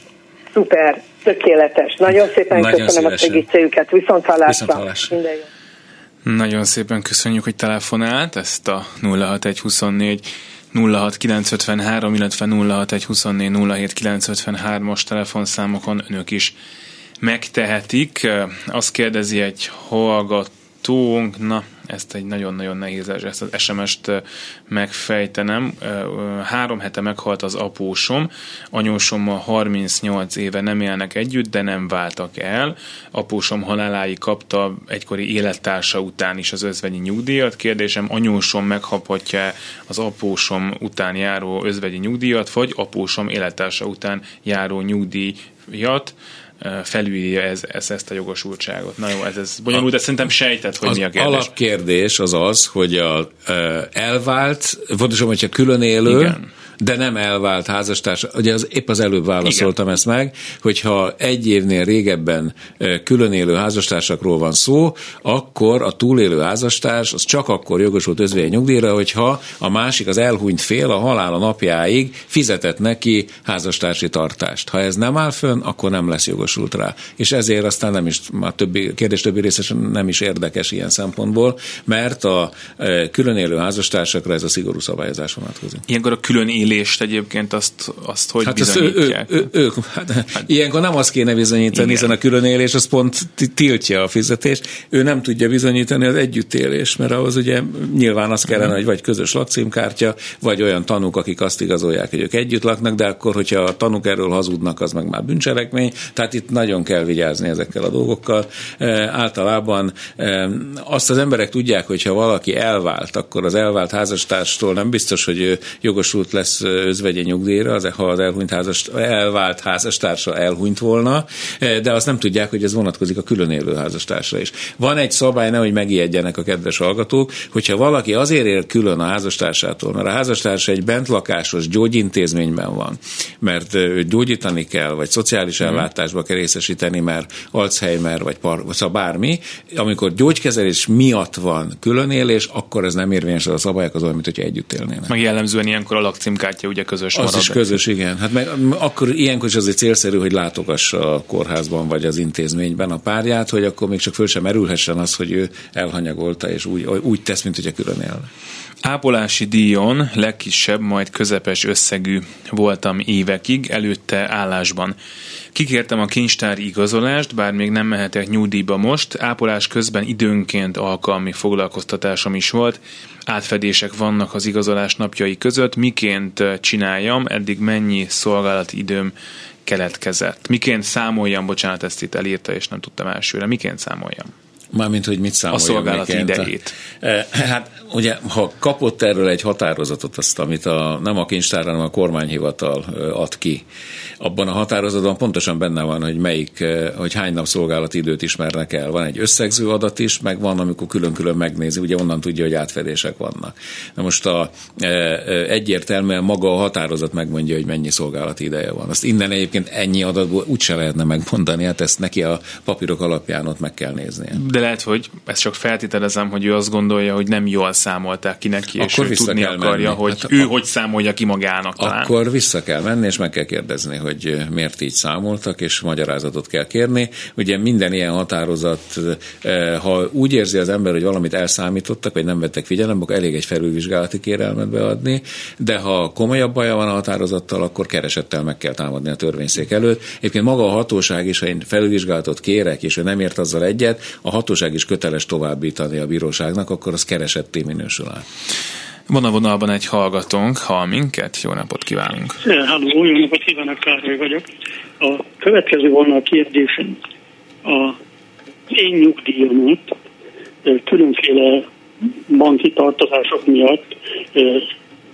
Szuper, tökéletes. Nagyon szépen Nagyon köszönöm szívesen. a segítségüket. Viszont hallásra. Viszont hallásra. Minden jó. Nagyon szépen köszönjük, hogy telefonált ezt a 06124 06953, illetve 06124 07953-as telefonszámokon önök is megtehetik. Azt kérdezi egy hallgatónk, na ezt egy nagyon-nagyon nehéz ezt az SMS-t megfejtenem. Három hete meghalt az apósom, anyósommal 38 éve nem élnek együtt, de nem váltak el. Apósom haláláig kapta egykori élettársa után is az özvegyi nyugdíjat. Kérdésem, anyósom megkaphatja az apósom után járó özvegyi nyugdíjat, vagy apósom élettársa után járó nyugdíjat? Felülírja ez, ez, ezt a jogosultságot. Na jó, ez, ez bonyolult, de szerintem sejtett, hogy az mi a kérdés. alapkérdés az az, hogy a elvált, pontosan, hogyha külön élő, Igen de nem elvált házastárs. Ugye az, épp az előbb válaszoltam Igen. ezt meg, hogyha egy évnél régebben külön élő házastársakról van szó, akkor a túlélő házastárs az csak akkor jogosult özvegyi nyugdíjra, hogyha a másik, az elhunyt fél a halála napjáig fizetett neki házastársi tartást. Ha ez nem áll fönn, akkor nem lesz jogosult rá. És ezért aztán nem is, már többi, kérdés többi részesen nem is érdekes ilyen szempontból, mert a külön élő házastársakra ez a szigorú szabályozás vonatkozik. Ilyenkor a külön élést egyébként azt, azt hogy hát bizonyítják? Ő, ő, ő, hát, hát, ilyenkor nem azt kéne bizonyítani, igen. hiszen a külön élés az pont tiltja a fizetést. Ő nem tudja bizonyítani az együttélés, mert ahhoz ugye nyilván az kellene, hogy vagy közös lakcímkártya, vagy olyan tanúk, akik azt igazolják, hogy ők együtt laknak, de akkor, hogyha a tanúk erről hazudnak, az meg már bűncselekmény. Tehát itt nagyon kell vigyázni ezekkel a dolgokkal. E, általában e, azt az emberek tudják, hogy ha valaki elvált, akkor az elvált házastárstól nem biztos, hogy ő jogosult lesz özvegyi nyugdíjra, az, ha az elhunyt házas, elvált házastársa elhunyt volna, e, de azt nem tudják, hogy ez vonatkozik a külön élő házastársra is. Van egy szabály, nehogy megijedjenek a kedves hallgatók, hogyha valaki azért él külön a házastársától, mert a házastársa egy bentlakásos gyógyintézményben van, mert őt gyógyítani kell, vagy szociális mhm. ellátásba kell részesíteni, mert Alzheimer, vagy, par, vagy szóval bármi, amikor gyógykezelés miatt van különélés, akkor ez nem érvényes az a szabályok, az olyan, mint hogyha együtt élnének. Meg jellemzően ilyenkor a lakcímkártya ugye közös az marad. is közös, igen. Hát meg akkor ilyenkor is azért célszerű, hogy látogassa a kórházban vagy az intézményben a párját, hogy akkor még csak föl sem merülhessen az, hogy ő elhanyagolta, és úgy, úgy tesz, mint hogyha külön élne. Ápolási díjon legkisebb, majd közepes összegű voltam évekig, előtte állásban. Kikértem a kincstári igazolást, bár még nem mehetek nyugdíjba most, ápolás közben időnként alkalmi foglalkoztatásom is volt, átfedések vannak az igazolás napjai között, miként csináljam, eddig mennyi szolgálati időm keletkezett. Miként számoljam, bocsánat, ezt itt elírta, és nem tudtam elsőre, miként számoljam? Mármint, hogy mit számoljam. A szolgálati idejét. Eh, hát ugye, ha kapott erről egy határozatot, azt, amit a, nem a kincstár, hanem a kormányhivatal ad ki, abban a határozatban pontosan benne van, hogy melyik, hogy hány nap szolgálati időt ismernek el. Van egy összegző adat is, meg van, amikor külön-külön megnézi, ugye onnan tudja, hogy átfedések vannak. Na most a, egyértelműen maga a határozat megmondja, hogy mennyi szolgálati ideje van. Azt innen egyébként ennyi adatból úgyse lehetne megmondani, hát ezt neki a papírok alapján ott meg kell néznie. De lehet, hogy ezt csak feltételezem, hogy ő azt gondolja, hogy nem jól számolták ki neki, és Akkor ő tudni akarja, menni. hogy hát, ő a... hogy számolja ki magának talán. Akkor vissza kell menni, és meg kell kérdezni, hogy miért így számoltak, és magyarázatot kell kérni. Ugye minden ilyen határozat, ha úgy érzi az ember, hogy valamit elszámítottak, vagy nem vettek figyelembe, akkor elég egy felülvizsgálati kérelmet beadni, de ha komolyabb baja van a határozattal, akkor keresettel meg kell támadni a törvényszék előtt. Egyébként maga a hatóság is, ha én felülvizsgálatot kérek, és ő nem ért azzal egyet, a hatóság is köteles továbbítani a bíróságnak, akkor az keresetté minősül el. Van a vonalban egy hallgatónk, hall minket, jó napot kívánunk. Halló, jó napot kívánok, Károly vagyok. A következő volna a kérdésem. A én nyugdíjamat különféle banki tartozások miatt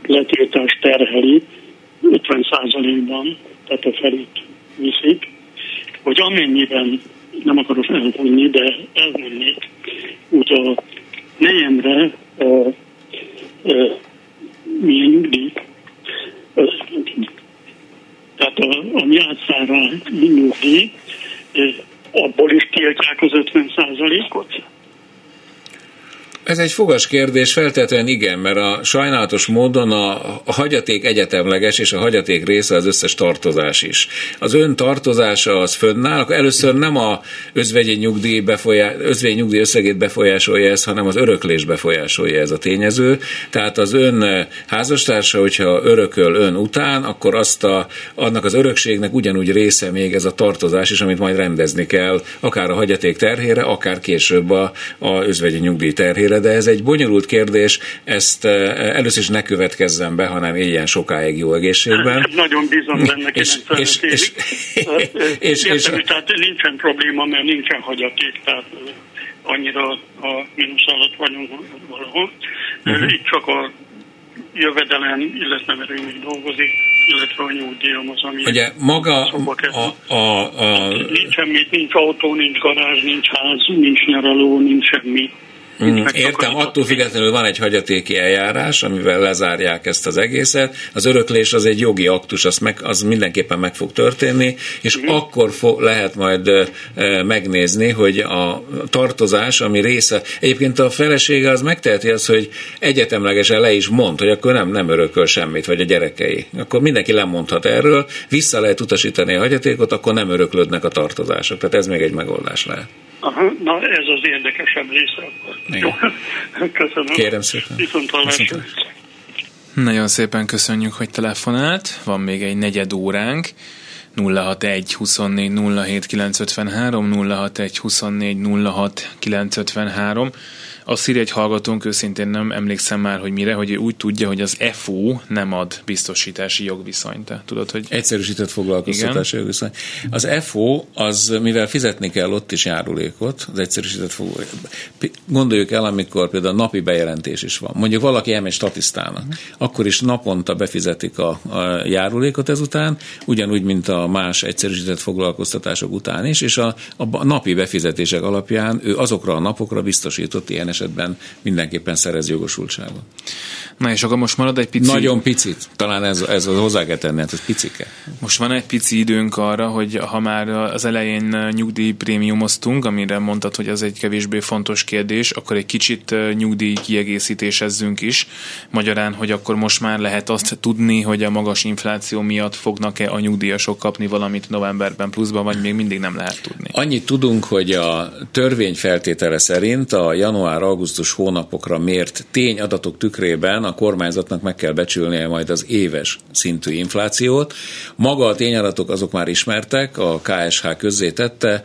letiltás terheli 50%-ban, tehát a felét viszik, hogy amennyiben nem akarok elvonni, de elvonnék, úgy a nejemre milyen nyugdíj. Tehát a, a nyátszára nyugdíj, abból is tiltják az 50 ot ez egy fogas kérdés, feltétlenül igen, mert a sajnálatos módon a, a hagyaték egyetemleges, és a hagyaték része az összes tartozás is. Az ön tartozása az fönnáll, először nem a özvegyi nyugdíj, befolyá, özvegyi nyugdíj összegét befolyásolja ez, hanem az öröklés befolyásolja ez a tényező. Tehát az ön házastársa, hogyha örököl ön után, akkor azt a, annak az örökségnek ugyanúgy része még ez a tartozás is, amit majd rendezni kell, akár a hagyaték terhére, akár később a, a özvegyi nyugdíj terhére végére, de ez egy bonyolult kérdés, ezt eh, először is ne következzen be, hanem éljen sokáig jó egészségben. Nagyon bízom benne, és, és, és, és, és, tehát nincsen probléma, mert nincsen hagyaték, tehát annyira a mínusz alatt vagyunk valahol. Uh-huh. Itt csak a jövedelem, illetve mert ő még dolgozik, illetve a nyugdíjam az, ami Ugye maga a, a, a, Nincs semmit, nincs autó, nincs garázs, nincs ház, nincs nyaraló, nincs semmi. Mm, értem, attól függetlenül van egy hagyatéki eljárás, amivel lezárják ezt az egészet. Az öröklés az egy jogi aktus, az, meg, az mindenképpen meg fog történni, és mm. akkor fo- lehet majd e, megnézni, hogy a tartozás, ami része, egyébként a felesége az megteheti azt, hogy egyetemlegesen le is mond, hogy akkor nem, nem örököl semmit, vagy a gyerekei. Akkor mindenki lemondhat erről, vissza lehet utasítani a hagyatékot, akkor nem öröklődnek a tartozások. Tehát ez még egy megoldás lehet. Aha, na ez az érdekesebb része. Jó, köszönöm. Kérem szépen. Viszont Nagyon szépen köszönjük, hogy telefonált. Van még egy negyed óránk. 061 24 07 953, 061 24 06 953. Azt írja egy hallgatónk, őszintén nem emlékszem már, hogy mire, hogy ő úgy tudja, hogy az FO nem ad biztosítási jogviszonyt. Te tudod, hogy... Egyszerűsített foglalkoztatási Igen? jogviszony. Az FO, az mivel fizetni kell ott is járulékot, az egyszerűsített foglalkoztatási. Gondoljuk el, amikor például napi bejelentés is van. Mondjuk valaki elmegy statisztának, uh-huh. akkor is naponta befizetik a, a járulékot ezután, ugyanúgy, mint a más egyszerűsített foglalkoztatások után is, és a, a napi befizetések alapján ő azokra a napokra biztosított ilyen esetben mindenképpen szerez jogosultságot. Na és akkor most marad egy pici... Nagyon picit. Talán ez, ez az hozzá kell tenni, hát ez picike. Most van egy pici időnk arra, hogy ha már az elején nyugdíjprémiumoztunk, amire mondtad, hogy ez egy kevésbé fontos kérdés, akkor egy kicsit nyugdíj kiegészítésezzünk is. Magyarán, hogy akkor most már lehet azt tudni, hogy a magas infláció miatt fognak-e a nyugdíjasok kapni valamit novemberben pluszban, vagy még mindig nem lehet tudni. Annyit tudunk, hogy a törvény feltétele szerint a január-augusztus hónapokra mért tényadatok tükrében a kormányzatnak meg kell becsülnie majd az éves szintű inflációt. Maga a tényadatok azok már ismertek, a KSH közzétette,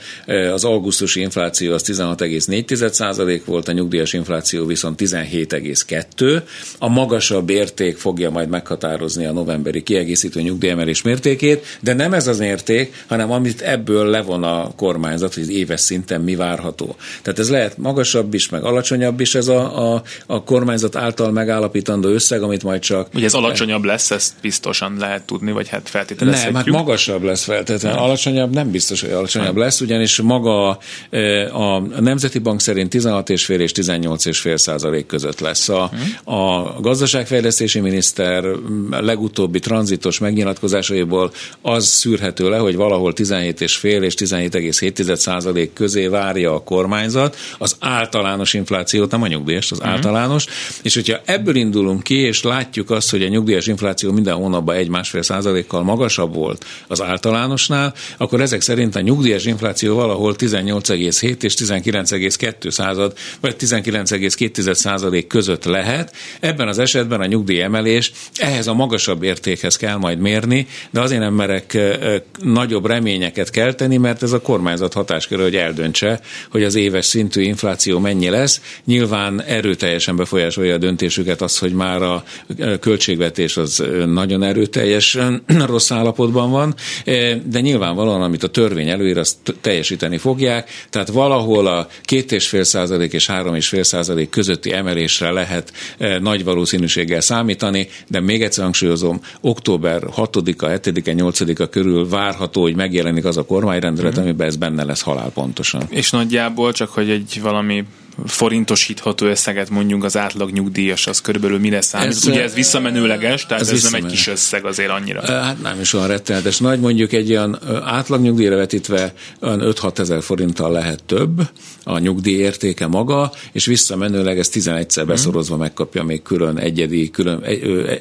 az augusztusi infláció az 16,4% volt, a nyugdíjas infláció viszont 17,2. A magasabb érték fogja majd meghatározni a novemberi kiegészítő nyugdíjemelés mértékét, de nem ez az mérték, hanem amit ebből levon a kormányzat, hogy az éves szinten mi várható. Tehát ez lehet magasabb is, meg alacsonyabb is ez a, a, a kormányzat által megállapítandó összeg, amit majd csak... Ugye ez alacsonyabb lesz, ezt biztosan lehet tudni, vagy hát feltételezhetjük. Nem, hát magasabb lesz feltétlenül. Alacsonyabb nem biztos, hogy alacsonyabb nem. lesz, ugyanis maga e, a Nemzeti Bank szerint 16,5 és 18,5 százalék között lesz. A, hmm. a gazdaságfejlesztési miniszter legutóbbi tranzitos megnyilatkozásaiból az szűrhető le, hogy valahol 17,5 és 17,7 százalék közé várja a kormányzat az általános inflációt, nem a nyugdíjas, az hmm. általános, és hogyha ebből indulunk ki, és látjuk azt, hogy a nyugdíjas infláció minden hónapban egy-másfél százalékkal magasabb volt az általánosnál, akkor ezek szerint a nyugdíjas infláció valahol 18,7 és 19,2 század, vagy 19,2 százalék között lehet. Ebben az esetben a nyugdíj emelés ehhez a magasabb értékhez kell majd mérni, de azért nem merek nagyobb reményeket kelteni, mert ez a kormányzat hatáskör, hogy eldöntse, hogy az éves szintű infláció mennyi lesz. Nyilván erőteljesen befolyásolja a döntésüket az, hogy már a költségvetés az nagyon erőteljesen rossz állapotban van, de nyilvánvalóan, amit a törvény előír, azt teljesíteni fogják, tehát valahol a 2,5 százalék és 3,5 százalék közötti emelésre lehet nagy valószínűséggel számítani, de még egyszer hangsúlyozom, október 6-a, 7-e, 8-a körül várható, hogy megjelenik az a kormányrendelet, uh-huh. amiben ez benne lesz halálpontosan. És nagyjából csak, hogy egy valami forintosítható összeget mondjuk az átlag nyugdíjas, az körülbelül mire számít? Ez, Ugye ez visszamenőleges, tehát ez, ez nem egy kis összeg azért annyira. Hát nem is olyan rettenetes nagy, mondjuk egy olyan átlag nyugdíjra vetítve olyan 5-6 ezer forinttal lehet több a nyugdíj értéke maga, és visszamenőleg ez 11-szer mhm. beszorozva megkapja még külön egyedi, külön,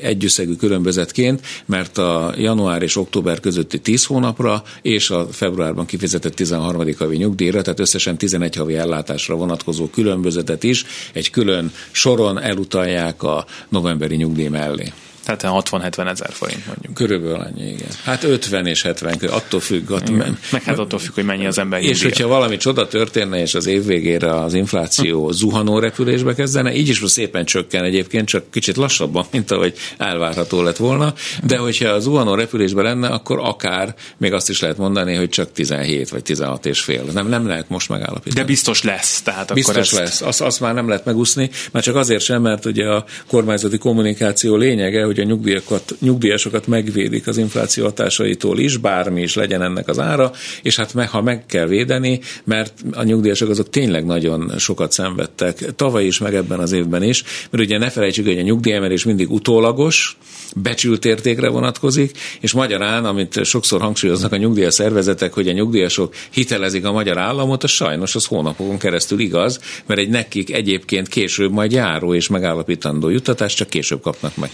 együsszegű különbözetként, mert a január és október közötti 10 hónapra és a februárban kifizetett 13. havi nyugdíjra, tehát összesen 11 havi ellátásra vonatkozó külön különbözetet is egy külön soron elutalják a novemberi nyugdíj mellé. Tehát 60-70 ezer forint mondjuk. Körülbelül annyi, igen. Hát 50 és 70, attól függ. Attól igen. Meg hát attól függ, hogy mennyi az ember. És hogyha valami csoda történne, és az év végére az infláció zuhanó repülésbe kezdene, így is szépen csökken egyébként, csak kicsit lassabban, mint ahogy elvárható lett volna, de hogyha a zuhanó repülésbe lenne, akkor akár még azt is lehet mondani, hogy csak 17 vagy 16 és fél. Nem, nem lehet most megállapítani. De biztos lesz. Tehát biztos akkor ezt... lesz. Azt, azt már nem lehet megúszni, mert csak azért sem, mert ugye a kormányzati kommunikáció lényege, hogy hogy a nyugdíjakat, nyugdíjasokat megvédik az infláció hatásaitól is, bármi is legyen ennek az ára, és hát meg, ha meg kell védeni, mert a nyugdíjasok azok tényleg nagyon sokat szenvedtek, tavaly is, meg ebben az évben is, mert ugye ne felejtsük, hogy a nyugdíjemelés mindig utólagos, becsült értékre vonatkozik, és magyarán, amit sokszor hangsúlyoznak a nyugdíjas szervezetek, hogy a nyugdíjasok hitelezik a magyar államot, az sajnos az hónapokon keresztül igaz, mert egy nekik egyébként később majd járó és megállapítandó juttatást csak később kapnak meg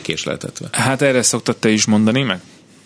késleltetve. Hát erre szoktad te is mondani, meg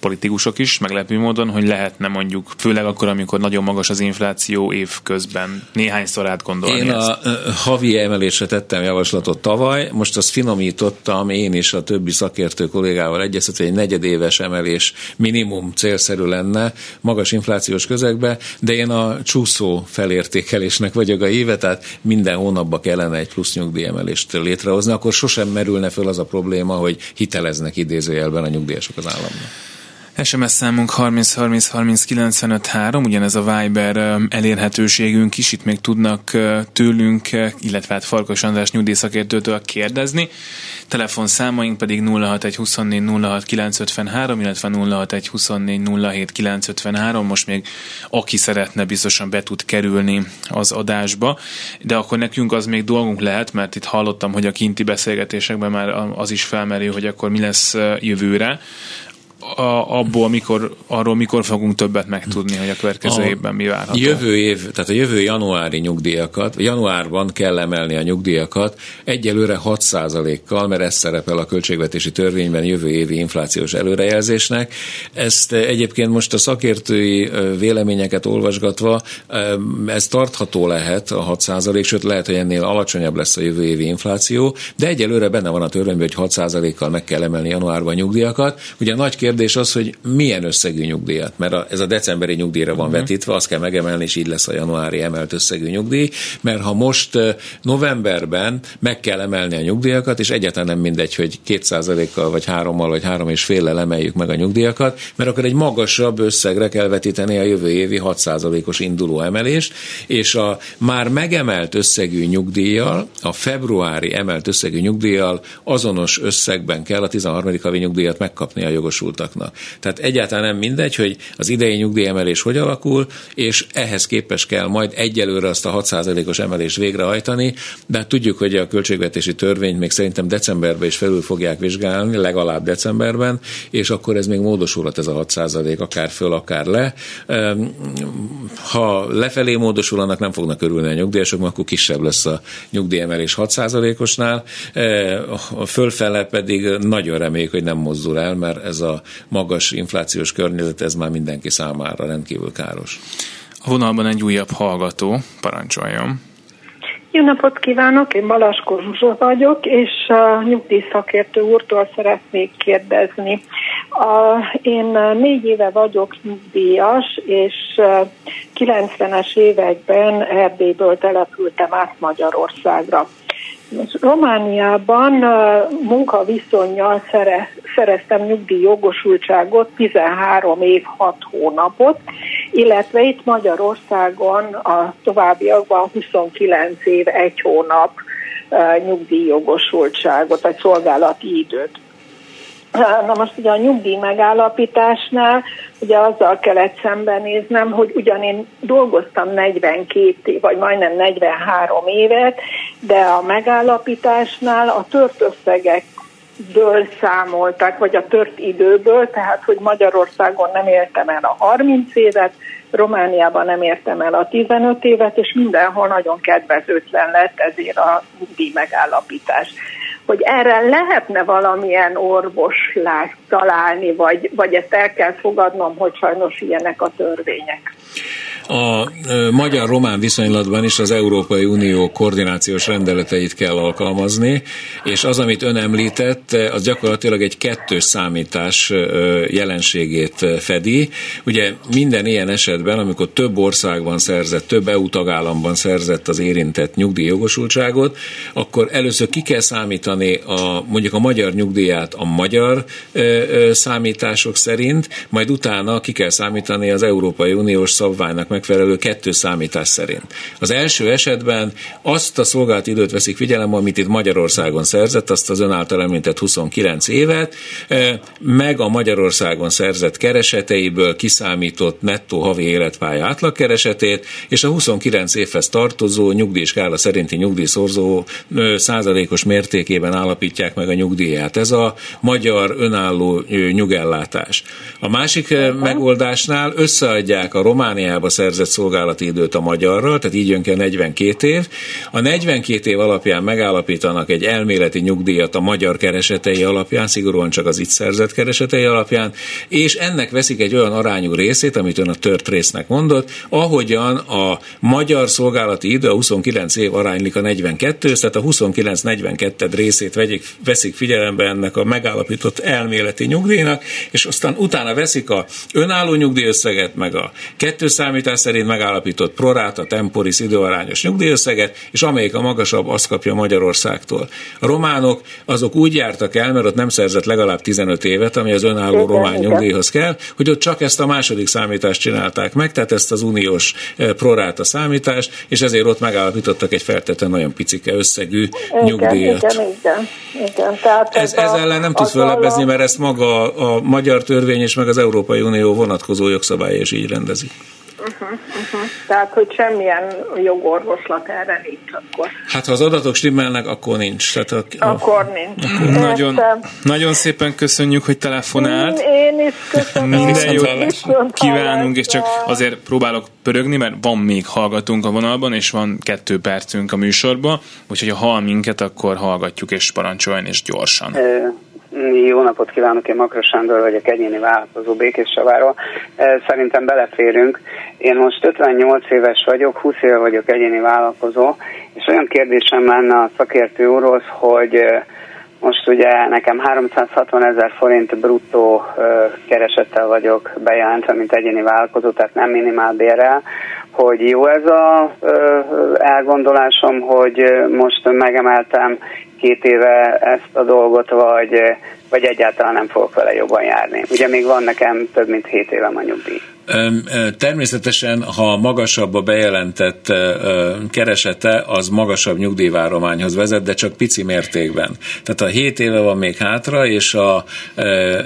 politikusok is, meglepő módon, hogy lehetne mondjuk, főleg akkor, amikor nagyon magas az infláció év közben néhányszor átgondolni Én ezt. a havi emelésre tettem javaslatot tavaly, most azt finomítottam én és a többi szakértő kollégával egyeztetve, hogy egy negyedéves emelés minimum célszerű lenne magas inflációs közegbe, de én a csúszó felértékelésnek vagyok a éve, tehát minden hónapban kellene egy plusz nyugdíjemelést létrehozni, akkor sosem merülne föl az a probléma, hogy hiteleznek idézőjelben a nyugdíjasok az államnak. SMS számunk 30 30 30 95 3, ugyanez a Viber elérhetőségünk is, itt még tudnak tőlünk, illetve hát Farkas András nyugdíjszakértőtől kérdezni. Telefonszámaink pedig 061 24 06 953, illetve 061 24 07 953. Most még aki szeretne, biztosan be tud kerülni az adásba, de akkor nekünk az még dolgunk lehet, mert itt hallottam, hogy a kinti beszélgetésekben már az is felmerül, hogy akkor mi lesz jövőre a, abból, mikor, arról mikor fogunk többet megtudni, hogy a következő a évben mi várható? Jövő év, tehát a jövő januári nyugdíjakat, januárban kell emelni a nyugdíjakat egyelőre 6%-kal, mert ez szerepel a költségvetési törvényben jövő évi inflációs előrejelzésnek. Ezt egyébként most a szakértői véleményeket olvasgatva, ez tartható lehet a 6%, sőt lehet, hogy ennél alacsonyabb lesz a jövő évi infláció, de egyelőre benne van a törvényben, hogy 6%-kal meg kell emelni januárban a nyugdíjakat. Ugye nagy kérdés az, hogy milyen összegű nyugdíjat, mert a, ez a decemberi nyugdíjra van uh-huh. vetítve, azt kell megemelni, és így lesz a januári emelt összegű nyugdíj, mert ha most novemberben meg kell emelni a nyugdíjakat, és egyáltalán nem mindegy, hogy 2%-kal, vagy 3-mal, vagy 3 és féllel emeljük meg a nyugdíjakat, mert akkor egy magasabb összegre kell vetíteni a jövő évi 6%-os induló emelést, és a már megemelt összegű nyugdíjjal, a februári emelt összegű nyugdíjjal azonos összegben kell a 13. havi nyugdíjat megkapni a jogosult jogosultaknak. Tehát egyáltalán nem mindegy, hogy az idei nyugdíjemelés hogy alakul, és ehhez képes kell majd egyelőre azt a 6%-os emelést végrehajtani, de hát tudjuk, hogy a költségvetési törvényt még szerintem decemberben is felül fogják vizsgálni, legalább decemberben, és akkor ez még módosulhat ez a 6% akár föl, akár le. Ha lefelé módosul, annak nem fognak örülni a nyugdíjasok, akkor kisebb lesz a nyugdíjemelés 6%-osnál, a fölfele pedig nagyon reméljük, hogy nem mozdul el, mert ez a magas inflációs környezet, ez már mindenki számára rendkívül káros. A vonalban egy újabb hallgató, parancsoljon. Jó napot kívánok, én Balaskó Zsuzsa vagyok, és a nyugdíjszakértő úrtól szeretnék kérdezni. A, én négy éve vagyok nyugdíjas, és 90-es években Erdélyből települtem át Magyarországra. Romániában munkaviszonyjal szereztem nyugdíjjogosultságot 13 év 6 hónapot, illetve itt Magyarországon a továbbiakban 29 év 1 hónap nyugdíjjogosultságot, vagy szolgálati időt. Na most ugye a nyugdíj megállapításnál ugye azzal kellett szembenéznem, hogy ugyan én dolgoztam 42 év, vagy majdnem 43 évet, de a megállapításnál a tört összegekből számoltak, vagy a tört időből, tehát hogy Magyarországon nem éltem el a 30 évet, Romániában nem értem el a 15 évet, és mindenhol nagyon kedvezőtlen lett ezért a nyugdíj megállapítás hogy erre lehetne valamilyen orvoslást találni, vagy, vagy ezt el kell fogadnom, hogy sajnos ilyenek a törvények a magyar-román viszonylatban is az Európai Unió koordinációs rendeleteit kell alkalmazni, és az, amit ön említett, az gyakorlatilag egy kettős számítás jelenségét fedi. Ugye minden ilyen esetben, amikor több országban szerzett, több EU tagállamban szerzett az érintett nyugdíjjogosultságot, akkor először ki kell számítani a, mondjuk a magyar nyugdíját a magyar számítások szerint, majd utána ki kell számítani az Európai Uniós szabványnak megfelelő kettő számítás szerint. Az első esetben azt a szolgált időt veszik figyelembe, amit itt Magyarországon szerzett, azt az ön által említett 29 évet, meg a Magyarországon szerzett kereseteiből kiszámított nettó havi életpálya átlagkeresetét, és a 29 évhez tartozó nyugdíjskála szerinti nyugdíjszorzó százalékos mértékében állapítják meg a nyugdíját. Ez a magyar önálló nyugellátás. A másik megoldásnál összeadják a Romániába szerzett szolgálati időt a magyarral, tehát így jön ki a 42 év. A 42 év alapján megállapítanak egy elméleti nyugdíjat a magyar keresetei alapján, szigorúan csak az itt szerzett keresetei alapján, és ennek veszik egy olyan arányú részét, amit ön a tört résznek mondott, ahogyan a magyar szolgálati idő a 29 év aránylik a 42 tehát a 29-42 részét vegyik, veszik figyelembe ennek a megállapított elméleti nyugdíjnak, és aztán utána veszik a önálló nyugdíjösszeget, meg a kettő számítás szerint megállapított proráta, temporis időarányos nyugdíjösszeget, és amelyik a magasabb, azt kapja Magyarországtól. A románok azok úgy jártak el, mert ott nem szerzett legalább 15 évet, ami az önálló igen, román igen. nyugdíjhoz kell, hogy ott csak ezt a második számítást csinálták meg, tehát ezt az uniós eh, proráta számítást, és ezért ott megállapítottak egy feltétlenül nagyon picike összegű igen, nyugdíjat. Igen, igen, igen. Tehát ez, ez, ellen nem tud föllebezni, mert ezt maga a magyar törvény és meg az Európai Unió vonatkozó jogszabálya is így rendezik. Uh-huh, uh-huh. Tehát, hogy semmilyen jogorvoslat erre nincs akkor. Hát, ha az adatok stimmelnek, akkor nincs. Tehát a, a, akkor nincs. Akkor nagyon, nagyon szépen köszönjük, hogy telefonált. Én is köszönöm. Minden jót kívánunk, és csak azért próbálok pörögni, mert van még hallgatunk a vonalban, és van kettő percünk a műsorban, úgyhogy ha hall minket, akkor hallgatjuk, és parancsoljon, és gyorsan. Jó napot kívánok, én Makros Sándor vagyok, egyéni vállalkozó Békéscsaváról. Szerintem beleférünk. Én most 58 éves vagyok, 20 éve vagyok egyéni vállalkozó, és olyan kérdésem lenne a szakértő úrhoz, hogy most ugye nekem 360 ezer forint bruttó keresettel vagyok bejelentve, mint egyéni vállalkozó, tehát nem minimál bérrel, hogy jó ez a elgondolásom, hogy most megemeltem két éve ezt a dolgot, vagy, vagy egyáltalán nem fogok vele jobban járni. Ugye még van nekem több mint 7 évem a nyugdíj. Természetesen, ha magasabb a bejelentett keresete, az magasabb nyugdíjvárományhoz vezet, de csak pici mértékben. Tehát a 7 éve van még hátra, és a,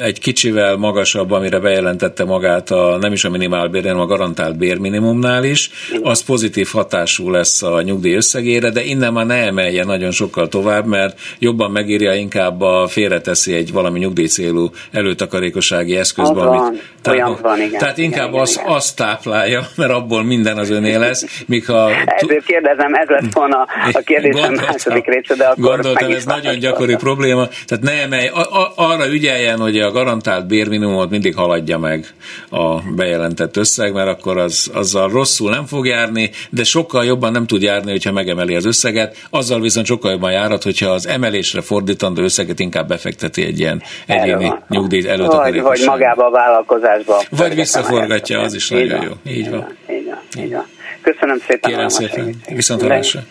egy kicsivel magasabb, amire bejelentette magát a nem is a minimálbér, hanem a garantált bérminimumnál is, az pozitív hatású lesz a nyugdíj összegére, de innen már ne emelje nagyon sokkal tovább, mert jobban megírja, inkább a félreteszi egy valami nyugdíjcélú előtakarékossági eszközbe, amit tehát, van, igen. tehát inkább inkább az, azt táplálja, mert abból minden az öné lesz. Ha Ezért kérdezem, ez lesz volna a kérdésem második része, de akkor Gondoltam, ez nagyon gyakori probléma. Tehát ne emelj, a, a, arra ügyeljen, hogy a garantált bérminimumot mindig haladja meg a bejelentett összeg, mert akkor az, azzal rosszul nem fog járni, de sokkal jobban nem tud járni, hogyha megemeli az összeget. Azzal viszont sokkal jobban járhat, hogyha az emelésre fordítandó összeget inkább befekteti egy ilyen egyéni nyugdíj előtt. Vagy, vagy magába a vállalkozásba. Vagy visszaforgatja mutatja, az is nagyon jó. Így van. Így van. Így van. Köszönöm szépen. Kérem szépen. Viszont hallásra.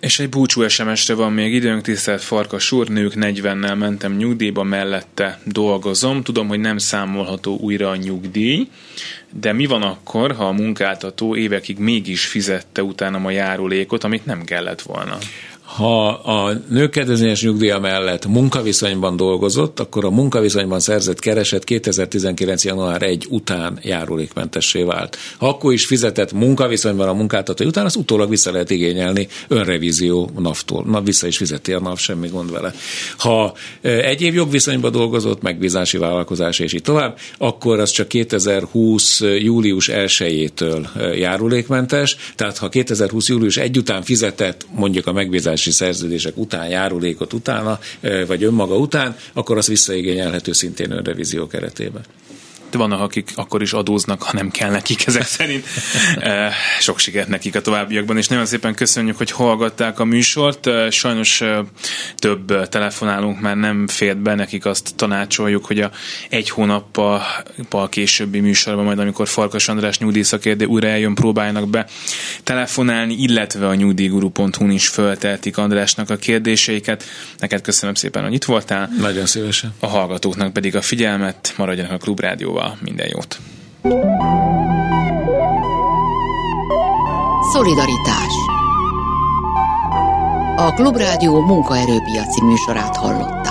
És egy búcsú SMS-re van még időnk, tisztelt Farkas úr, nők 40-nel mentem nyugdíjba, mellette dolgozom. Tudom, hogy nem számolható újra a nyugdíj, de mi van akkor, ha a munkáltató évekig mégis fizette utána a járulékot, amit nem kellett volna? Ha a nőkedvezményes nyugdíja mellett munkaviszonyban dolgozott, akkor a munkaviszonyban szerzett kereset 2019. január 1 után járulékmentessé vált. Ha akkor is fizetett munkaviszonyban a munkáltató után, az utólag vissza lehet igényelni önrevízió NAV-tól. Na, vissza is fizeti a NAV, semmi gond vele. Ha egyéb jogviszonyban dolgozott, megbízási vállalkozás és így tovább, akkor az csak 2020. július 1-től járulékmentes, tehát ha 2020. július 1 után fizetett mondjuk a megbízási társulási szerződések után, járulékot utána, vagy önmaga után, akkor az visszaigényelhető szintén önrevízió keretében vannak, akik akkor is adóznak, ha nem kell nekik ezek szerint. Sok sikert nekik a továbbiakban, és nagyon szépen köszönjük, hogy hallgatták a műsort. Sajnos több telefonálunk már nem fért be, nekik azt tanácsoljuk, hogy a egy hónappal későbbi műsorban, majd amikor Farkas András nyugdíjszakérde újra eljön, próbálnak be telefonálni, illetve a nyugdíjguru.hu-n is fölteltik Andrásnak a kérdéseiket. Neked köszönöm szépen, hogy itt voltál. Nagyon szívesen. A hallgatóknak pedig a figyelmet, maradjanak a Klubrádióval. Szóval minden jót! Szolidaritás A Klubrádió munkaerőpiaci műsorát hallott.